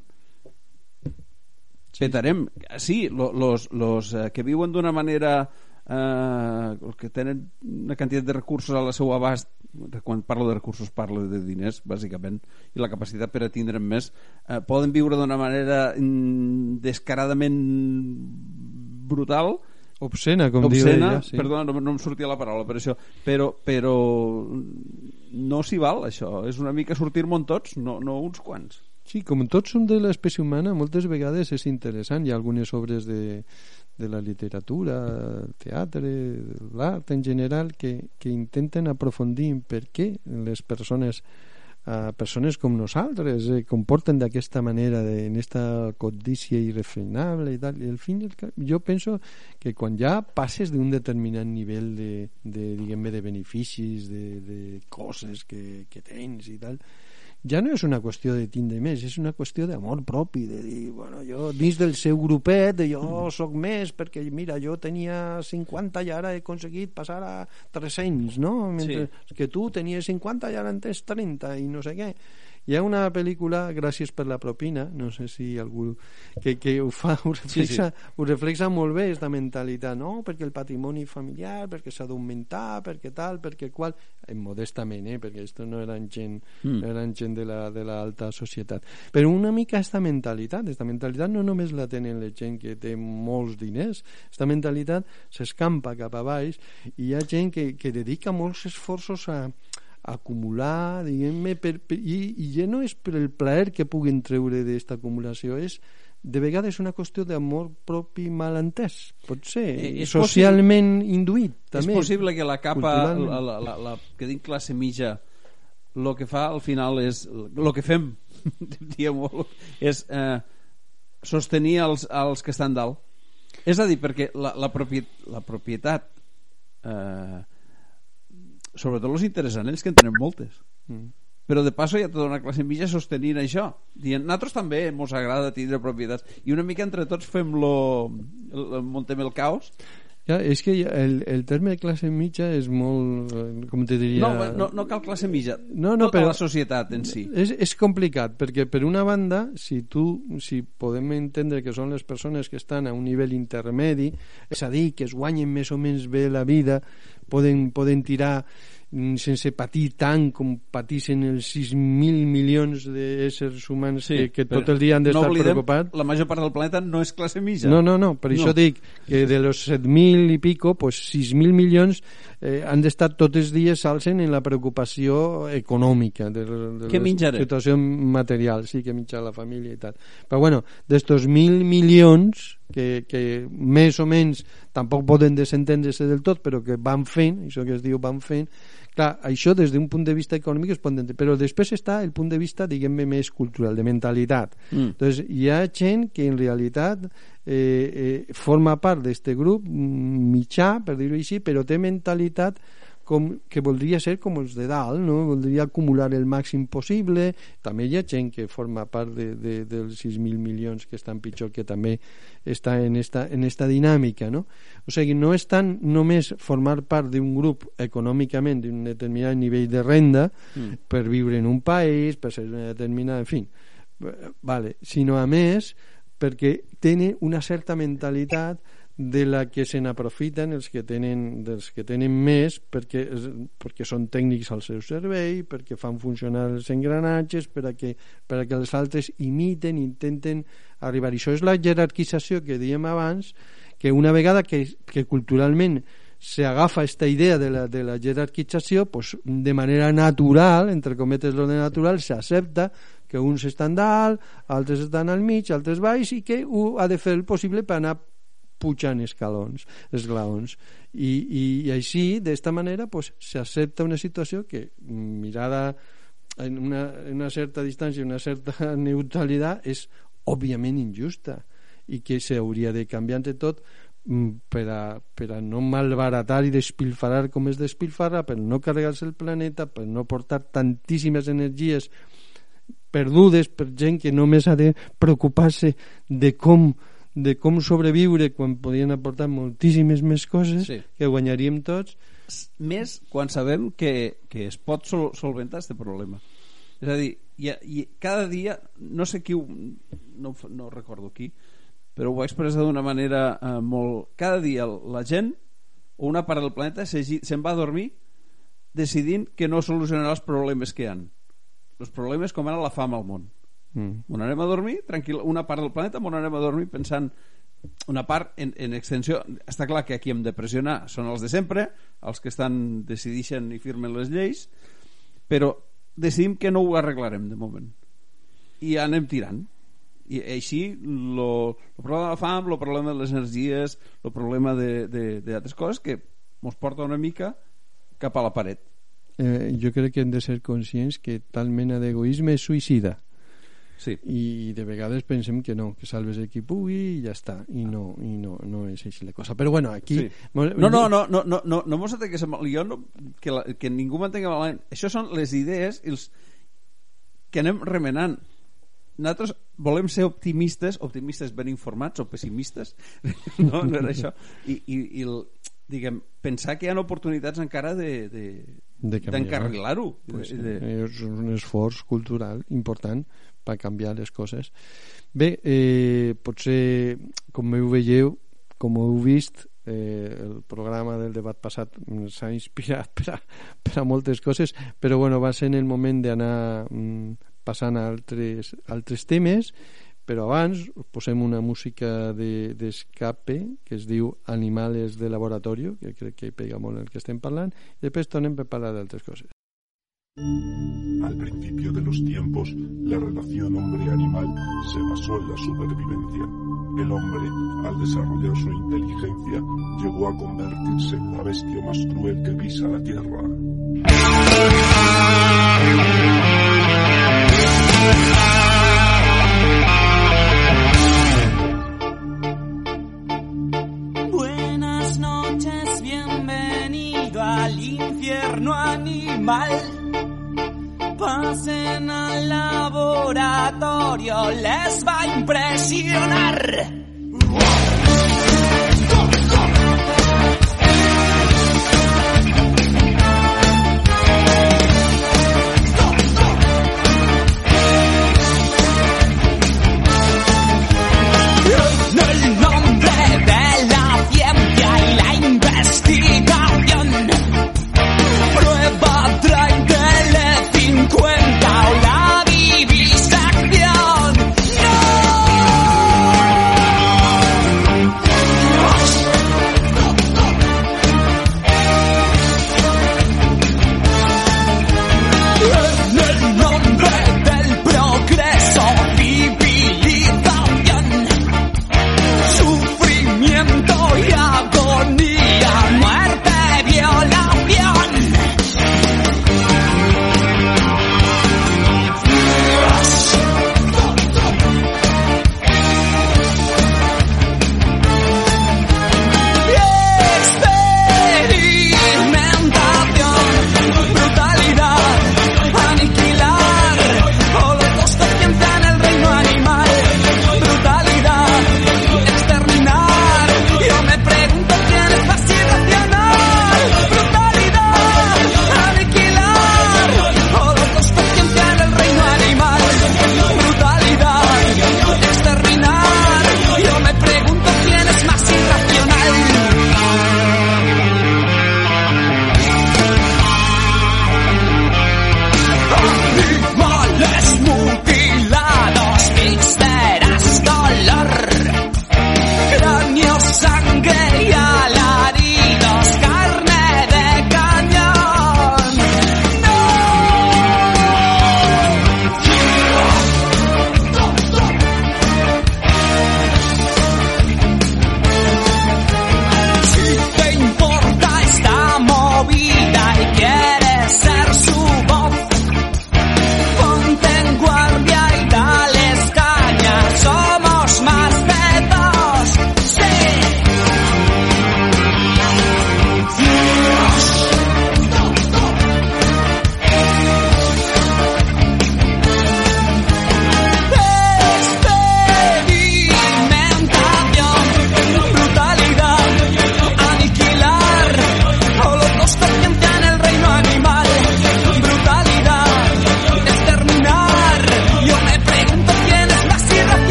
sí. petarem sí, lo, los, los eh, que viuen d'una manera eh, que tenen una quantitat de recursos a la seu abast quan parlo de recursos parlo de diners bàsicament i la capacitat per a tindre'n més eh, poden viure d'una manera mm, descaradament brutal. Obscena, com obscena, diu ella sí. perdona, no, no em sortia la paraula per això, però, però no s'hi val això, és una mica sortir-me'n tots, no, no uns quants Sí, com tots som de l'espècie humana, moltes vegades és interessant. Hi ha algunes obres de, de la literatura, teatre, l'art en general, que, que intenten aprofundir per què les persones a persones com nosaltres eh, comporten d'aquesta manera de, en esta codícia irrefrenable i tal i al fin jo penso que quan ja passes d'un determinat nivell de, de diguem de beneficis de, de coses que, que tens i tal ja no és una qüestió de tindre més, és una qüestió d'amor propi, de dir, bueno, jo dins del seu grupet, jo mm. sóc més, perquè mira, jo tenia 50 i ara he aconseguit passar a 300, no? Mentre sí. que tu tenies 50 i ara en tens 30 i no sé què hi ha una pel·lícula, Gràcies per la propina, no sé si algú que, que ho fa, ho reflexa, sí, sí. ho reflexa molt bé, aquesta mentalitat, no? Perquè el patrimoni familiar, perquè s'ha d'augmentar, perquè tal, perquè qual... Eh, modestament, eh? Perquè esto no eren gent, mm. eren gent de l'alta la, de la societat. Però una mica aquesta mentalitat, aquesta mentalitat no només la tenen la gent que té molts diners, aquesta mentalitat s'escampa cap a baix i hi ha gent que, que dedica molts esforços a, acumular, diguem-ne, i, i ja no és per el plaer que puguin treure d'aquesta acumulació, és de vegades una qüestió d'amor propi mal entès, pot ser, Eh, és socialment induït, també. és possible que la capa, la, la, la, la, que dic classe mitja, el que fa al final és, el que fem, [LAUGHS] diguem és eh, sostenir els, els que estan dalt. És a dir, perquè la, la, propietat, la propietat eh, sobretot els interessants, ells que en tenen moltes. Mm. Però de passo hi ha tota una classe mitja sostenint això. Dient, nosaltres també mos agrada tindre propietats. I una mica entre tots fem-lo... el- Montem el caos. Ja, és que el, el terme classe mitja és molt, eh, com te diria... No, no, no cal classe mitja. No, no, tota però- la societat en si. És, és complicat, perquè per una banda, si tu, si podem entendre que són les persones que estan a un nivell intermedi, és a dir, que es guanyen més o menys bé la vida, poden, poden tirar sense patir tant com patissin els 6.000 milions d'éssers humans sí, que, que tot el dia han d'estar no preocupats. La major part del planeta no és classe mitja. No, no, no, per No. això dic que de los 7.000 i pico, pues 6.000 milions eh, han d'estar tots els dies s'alcen en la preocupació econòmica de, de Què la situació material, sí, que menjar la família i tal. Però bueno, d'estos 1.000 milions que, que més o menys tampoc poden desentendre-se del tot, però que van fent, això que es diu van fent, clar, això des d'un punt de vista econòmic es pot entendre, però després està el punt de vista, diguem-ne, més cultural, de mentalitat. Mm. Entonces, hi ha gent que en realitat eh, eh, forma part d'aquest grup mm, mitjà, per dir-ho així, però té mentalitat com, que voldria ser com els de dalt, no? voldria acumular el màxim possible. També hi ha gent que forma part de, de, dels 6.000 milions que estan pitjor, que també està en esta, en esta dinàmica. No? O sigui, no és tant només formar part d'un grup econòmicament d'un determinat nivell de renda Mm. per viure en un país, per ser una determinada... En fi, eh, vale, sinó a més perquè tenen una certa mentalitat de la que se n'aprofiten els que tenen dels que tenen més perquè, perquè són tècnics al seu servei perquè fan funcionar els engranatges per a que, per a que els altres imiten intenten arribar. Això és la jerarquització que dèiem abans que una vegada que, que culturalment se agafa esta idea de la, de la jerarquització pues, de manera natural, entre cometes l'ordre natural, s'accepta que uns estan dalt, altres estan al mig, altres baix i que ho ha de fer el possible per anar pujant escalons, esglaons. I, i, i així, d'esta manera, pues, s'accepta una situació que, mirada en una, en una certa distància, una certa [LAUGHS] neutralitat, és òbviament injusta i que s'hauria de canviar entre tot mm, per a, per a no malbaratar i despilfarrar com es despilfarra, per no carregar-se el planeta, per no portar tantíssimes energies perdudes per gent que només ha de preocupar-se de com de com sobreviure quan podien aportar moltíssimes més coses Sí. que guanyaríem tots Més quan sabem que, que es pot sol solventar aquest problema. És a dir, i, i cada dia, no sé qui, ho, no, no recordo qui, però ho va expressar d'una manera eh, molt... Cada dia la gent, o una part del planeta, se- se'n va a dormir decidint que no solucionarà els problemes que han. Els problemes com ara la fam al món. Mm. On anem a dormir, tranquil, una part del planeta on anem a dormir pensant una part en, en extensió. Està clar que aquí hem de pressionar són els de sempre, els que estan decidixen i firmen les lleis però decidim que no ho arreglarem de moment. I anem tirant. I així el problema de la fam, el problema de les energies el problema d'altres coses que ens porta una mica cap a la paret. Eh, jo crec que hem de ser conscients que tal mena d'egoisme és suïcida sí. i de vegades pensem que no, que salves el qui pugui i ja està, i no, i no, no és així la cosa, però bueno, aquí Sí. No, no, no, no, no, no, no mos amb... Jo no, que, la, que ningú m'entenga malament. Això són les idees i els que anem remenant. Nosaltres volem ser optimistes, optimistes ben informats o pessimistes, [LAUGHS] no, no era això. I, i, i el, diguem, pensar que hi ha oportunitats encara de, de, d'encarrilar-ho. pues, de, de, és un esforç cultural important per canviar les coses. Bé, eh, potser com ho veieu com ho heu vist eh, el programa del debat passat s'ha inspirat [LAUGHS] per a, per a moltes coses però bueno, va ser en el moment d'anar mm, passant a altres, altres temes. Però abans posem una música d'escape de, que es diu Animales de Laboratorio que crec que pega molt el que estem parlant i després tornem per parlar d'altres coses Al principio de los tiempos, la relación hombre-animal se basó en la supervivencia. El hombre, al desarrollar su inteligencia, llegó a convertirse en la bestia más cruel que pisa la tierra. Buenas noches, bienvenido al infierno animal. Pasen al laboratorio, les va a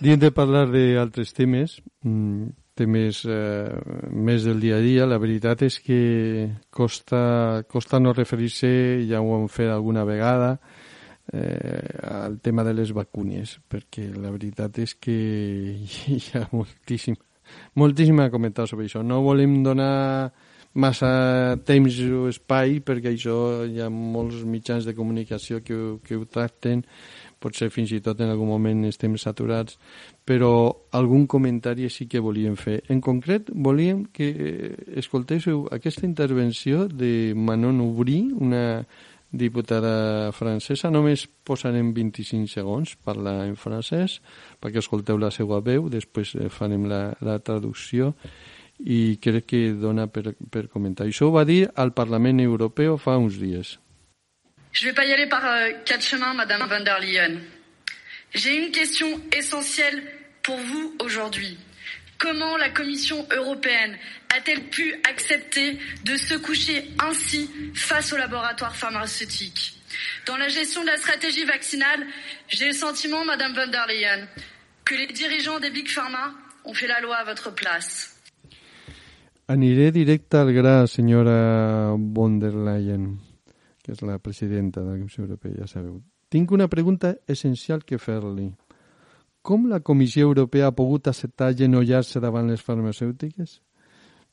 Dient de parlar d'altres temes, mm, temes eh, més del dia a dia, la veritat és que costa, costa no referir-se, ja ho hem fet alguna vegada, eh, al tema de les vacunes, perquè la veritat és que [LAUGHS] hi ha moltíssim, moltíssim a comentar sobre això. No volem donar massa temps o espai perquè això hi ha molts mitjans de comunicació que, que ho tracten potser fins i tot en algun moment estem saturats però algun comentari sí que volíem fer en concret volíem que eh, escoltéssiu aquesta intervenció de Manon Aubry una diputada francesa només posarem 25 segons parlar en francès perquè escolteu la seva veu després eh, farem la, la traducció i crec que dona per, per comentar. Això ho va dir al Parlament Europeu fa uns dies. Je ne vais pas y aller par euh, quatre chemins, Madame van der Leyen. J'ai une question essentielle pour vous aujourd'hui. Comment la Commission européenne a-t-elle pu accepter de se coucher ainsi face aux laboratoires pharmaceutiques Dans la gestion de la stratégie vaccinale, j'ai le sentiment, Madame van der Leyen, que les dirigeants des Big Pharma ont fait la loi à votre place. Aniré directe al gra, senyora von der Leyen, que és la presidenta de la Comissió Europea, ja sabeu. Tinc una pregunta essencial que fer-li. Com la Comissió Europea ha pogut acceptar genollar-se davant les farmacèutiques?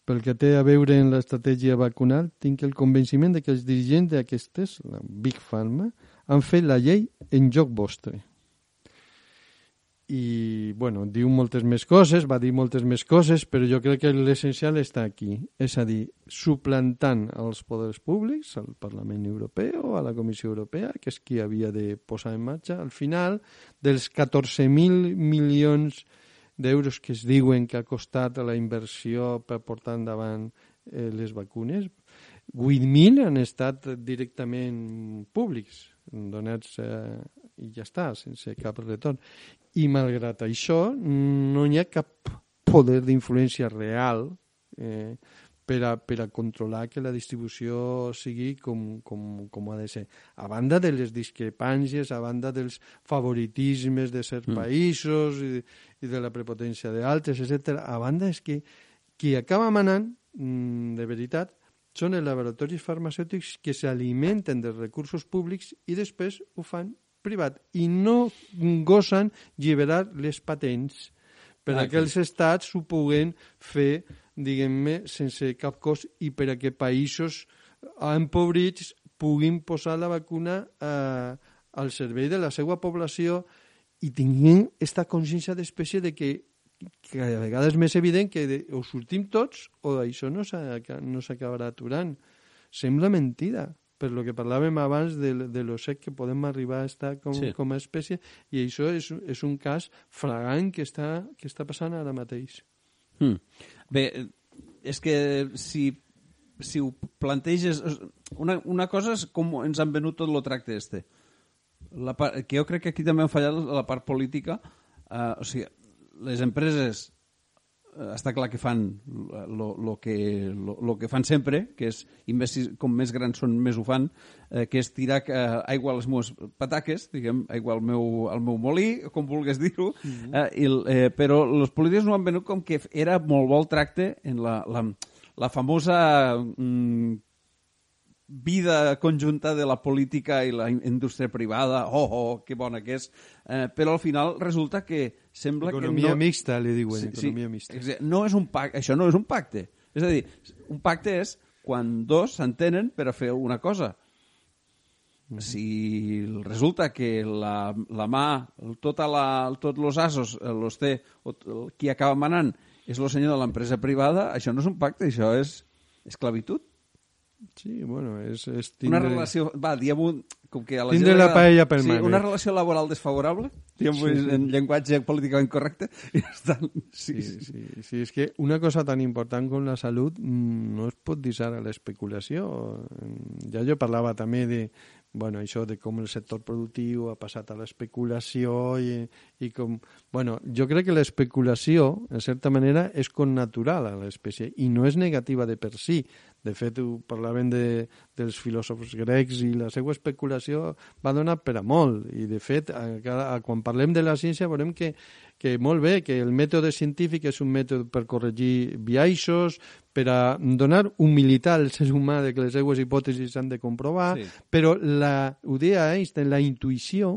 Pel que té a veure en l'estratègia vacunal, tinc el convenciment de que els dirigents d'aquestes, la Big Pharma, han fet la llei en joc vostre. I, bueno, diu moltes més coses, va dir moltes més coses, però jo crec que l'essencial està aquí. És a dir, suplantant els poders públics, al Parlament Europeu, a la Comissió Europea, que és qui havia de posar en marxa, al final, dels 14.000 milions d'euros que es diuen que ha costat la inversió per portar endavant eh, les vacunes, 8.000 han estat directament públics, donats eh, i ja està, sense cap retorn. I malgrat això, no hi ha cap poder d'influència real eh, per, a, per a controlar que la distribució sigui com, com, com ha de ser. A banda de les discrepàncies, a banda dels favoritismes de certs mm. països i, i de la prepotència d'altres, etc. A banda és que qui acaba manant, mm, de veritat, són els laboratoris farmacèutics que s'alimenten dels recursos públics i després ho fan privat i no gosen lliberar les patents per Ah, a que els estats ho puguen fer, diguem-ne, sense cap cost i per a que països empobrits puguin posar la vacuna eh, al servei de la seva població i tinguin aquesta consciència d'espècie de que que a vegades és més evident que de, o sortim tots o això no s'aca- no s'acabarà aturant. Sembla mentida, per lo que parlàvem abans de, de lo sec que podem arribar a estar com, Sí. com a espècie i això és, és un cas fragant que està, que està passant ara mateix. Hmm. Bé, és que si, si ho planteges... Una, una cosa és com ens han venut tot el tracte este. La part, que jo crec que aquí també han fallat la part política. Uh, o sigui, les empreses està clar que fan lo, lo, que, lo, lo que fan sempre, que és, i més, com més grans són, més ho fan, eh, que és tirar eh, aigua a les meves pataques, diguem, aigua al meu, al meu molí, com vulguis dir-ho, eh, i eh, però els polítics no han venut com que era molt bo el tracte en la, la, la famosa mm, vida conjunta de la política i la in- indústria privada, oh, oh, que bona que és, eh, però al final resulta que sembla Economia que no... mixta, li diuen, economia mixta. exa- No és un pacte, això no és un pacte. És a dir, un pacte és quan dos s'entenen per a fer alguna cosa. Si resulta que la, la mà, tota la, tots els asos eh, los té, qui acaba manant és el senyor de l'empresa privada, això no és un pacte, això és esclavitud. Sí, bueno, és, és Una tindre- relació, va, diguem com que a la Tindre la paella sí, permanent. una relació laboral desfavorable, diguem Sí, sí. en llenguatge políticament correcte, [LAUGHS] i ja està. Sí, sí, sí, sí, és que una cosa tan important com la salut mm, no es pot deixar a l'especulació. Ja jo parlava també de, bueno, això de com el sector productiu ha passat a l'especulació i, i com... Bueno, jo crec que l'especulació, en certa manera, és connatural a l'espècie i no és negativa de per si. De fet, ho parlàvem de, dels filòsofs grecs i la seva especulació va donar per a molt. I, de fet, a, cada- a, quan parlem de la ciència veurem que, que molt bé, que el mètode científic és un mètode per corregir biaixos, per a donar humilitat al ser humà de que les seues hipòtesis s'han de comprovar, Sí. però la, ho deia Einstein, la intuïció,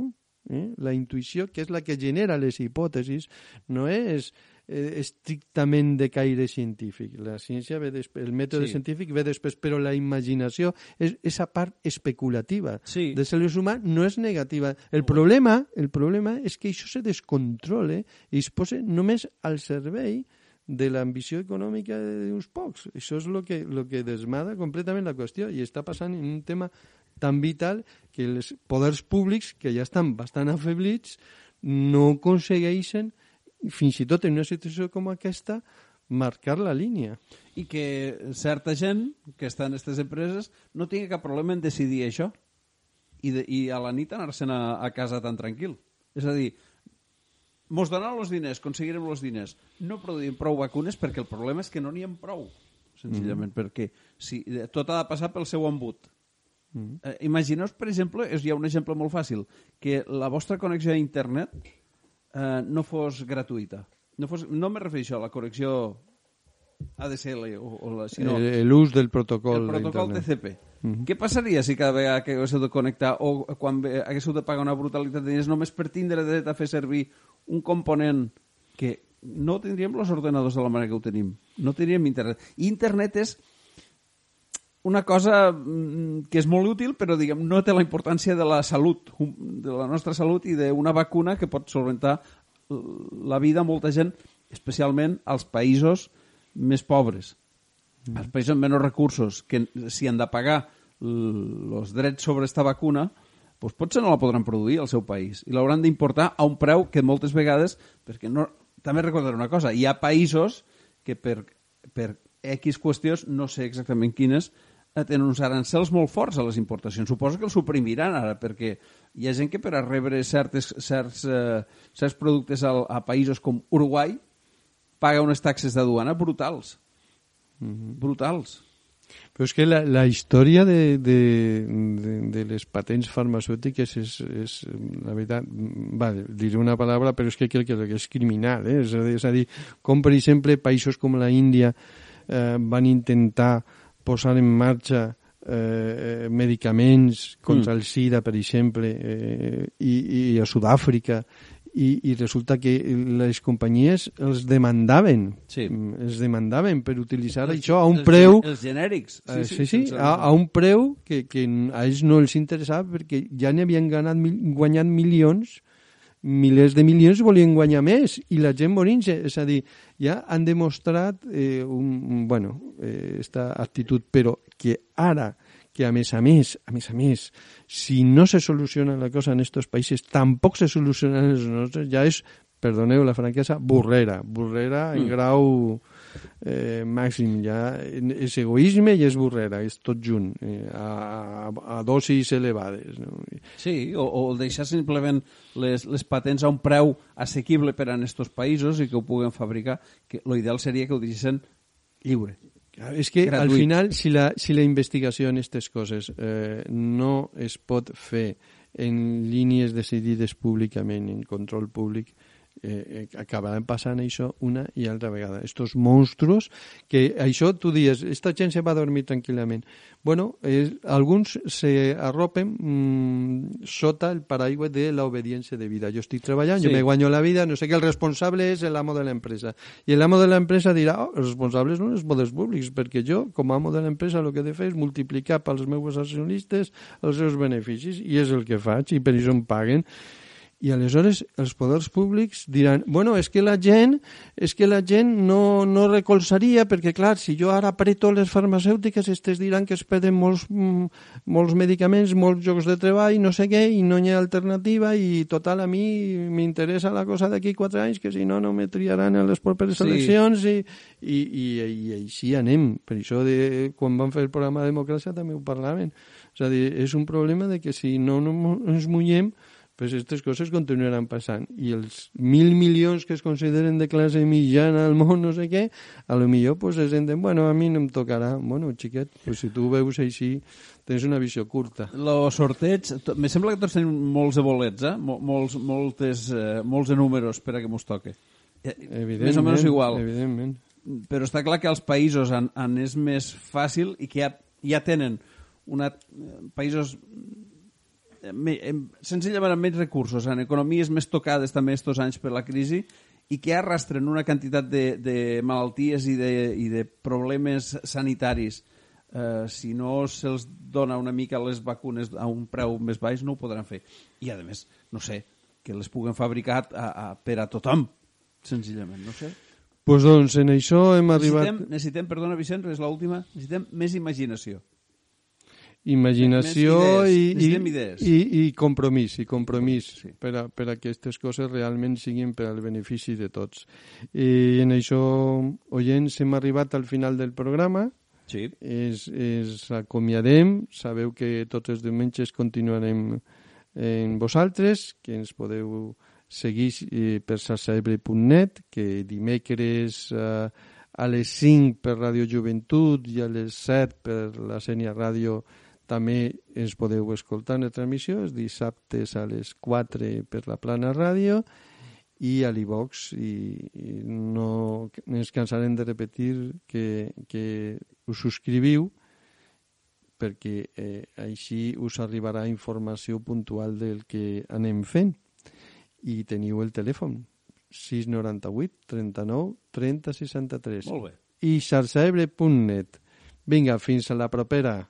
eh? la intuïció, que és la que genera les hipòtesis, no és eh, estrictament de caire científic. La ciència ve després, el mètode Sí. científic ve després, però la imaginació és esa part especulativa Sí. de ser humà no és negativa. El problema, el problema és que això se descontrole i es posa només al servei de l'ambició econòmica d'uns pocs. Això és el que, lo que desmada completament la qüestió i està passant en un tema tan vital que els poders públics, que ja estan bastant afeblits, no aconsegueixen, fins i tot en una situació com aquesta, marcar la línia. I que certa gent que està en aquestes empreses no tingui cap problema en decidir això i, de, i a la nit anar-se'n a, a casa tan tranquil. És a dir, mos donaran els diners, aconseguirem els diners. No produïm prou vacunes perquè el problema és que no n'hi ha prou, senzillament, perquè si, tot ha de passar pel seu embut. Mm. Eh, Imagineu, per exemple, és, hi ha un exemple molt fàcil, que la vostra connexió a internet eh, no fos gratuïta. No, fos, no me refereixo a la connexió ADSL, o, o la, sinó el, l'ús del protocol el protocol. TCP. Què passaria si cada vegada que haguéssiu de connectar o quan haguéssiu de pagar una brutalitat de diners només per tindre dret a fer servir un component que no tindríem els ordenadors de la manera que ho tenim. No tindríem internet. I internet és una cosa mm, que és molt útil, però diguem, no té la importància de la salut, de la nostra salut i d'una vacuna que pot solventar la vida a molta gent, especialment als països més pobres. Els països amb menys recursos, que si han de pagar els drets sobre esta vacuna, doncs potser no la podran produir al seu país i l'hauran d'importar a un preu que moltes vegades, perquè no, també recordar una cosa, hi ha països que per, per X qüestions, no sé exactament quines, tenen uns arancels molt forts a les importacions. Suposo que els suprimiran ara, perquè hi ha gent que per a rebre certes, certs, eh, certs productes al, a països com Uruguai paga unes taxes de duana brutals. Brutals. Però és que la, la història de, de, de, de les patents farmacèutiques és, és la veritat, va, diré una paraula, però és que crec que és criminal. Eh? És, a dir, és a dir, com per exemple països com la Índia eh, van intentar posar en marxa eh, medicaments contra Mm. el SIDA, per exemple, eh, i, i a Sud-àfrica, i, i resulta que les companyies els demandaven, Sí. Mm, els demandaven per utilitzar Els- això a un els, preu... Els genèrics. Sí, sí, sí, sense- a, a un preu que, que a ells no els interessava perquè ja n'hi havien ganat, mil- guanyat milions, milers de milions volien guanyar més i la gent morint-se, és a dir, ja han demostrat eh, un, un- bueno, eh, esta actitud, però que ara que a més a més, a més a més, si no se soluciona la cosa en estos països, tampoc se soluciona en els nostres, ja és, perdoneu la franquesa, burrera, burrera en Mm. grau eh, màxim, ja és egoisme i és burrera, és tot junt, eh, a, a, a dosis elevades. No? Sí, o, o deixar simplement les, les patents a un preu assequible per a estos països i que ho puguen fabricar, que l'ideal seria que ho deixessin lliure. És que al Gratuït. final, si la, si la investigació en aquestes coses eh, no es pot fer en línies decidides públicament, en control públic, eh, eh, acabaran passant això una i altra vegada. Estos monstruos, que això tu dies, esta gent se va a dormir tranquil·lament. Bueno, eh, alguns se arropen mm, sota el paraigua de la obediència de vida. Jo estic treballant, Sí. jo me guanyo la vida, no sé què, el responsable és l'amo de l'empresa. I l'amo de l'empresa dirà, oh, els responsables no els poders públics, perquè jo, com a amo de l'empresa, el que he de fer és multiplicar pels meus accionistes els seus beneficis, i és el que faig, i per això em paguen. I aleshores els poders públics diran bueno, és que la gent, és que la gent no, no recolzaria perquè, clar, si jo ara apreto les farmacèutiques, estes diran que es perden molts, mm, molts medicaments, molts llocs de treball, no sé què, i no hi ha alternativa, i total, a mi m'interessa la cosa d'aquí quatre anys, que si no, no me triaran a les properes Sí. eleccions, i, i, i, i així anem. Per això, de, quan van fer el programa de democràcia, també ho parlaven. És a dir, és un problema de que si no, no ens mullem, pues aquestes coses continuaran passant. I els mil milions que es consideren de classe mitjana al món, no sé què, a lo millor pues, es senten, bueno, a mi no em tocarà. Bueno, xiquet, pues, si tu veus així, tens una visió curta. Lo sorteig, me sembla que tots tenim molts de bolets, eh? Mol- Molts, moltes, eh, molts de números per a que mos toque. Eh, Més o menys igual. Evidentment. Però està clar que als països on, on és més fàcil i que ja, ja tenen una, països eh, em, senzillament amb menys recursos, en economies més tocades també estos anys per la crisi i que arrastren una quantitat de, de malalties i de, i de problemes sanitaris eh, si no se'ls dona una mica les vacunes a un preu més baix no ho podran fer. I a més, no sé, que les puguen fabricar a, a, per a tothom, senzillament, no sé. Pues doncs en això hem arribat... Necessitem, necessitem perdona Vicent, és l'última, necessitem més imaginació. Imaginació Més i, idees. i, idees. i, i compromís, i compromís Sí. per, a, per a que aquestes coses realment siguin per al benefici de tots. I en això, oients, hem arribat al final del programa. Sí. Es, es acomiadem. Sabeu que tots els diumenges continuarem en vosaltres, que ens podeu seguir eh, per sarsaebre.net, que dimecres eh, a les 5 per Radio Joventut i a les 7 per la Sènia Ràdio també ens podeu escoltar en la transmissió, els dissabtes a les 4 per la Plana Ràdio i a l'Ivox i, i no ens cansarem de repetir que, que us subscriviu perquè eh, així us arribarà informació puntual del que anem fent. I teniu el telèfon 698 39 30 63 Molt bé. i xarxaebre.net vinga, fins a la propera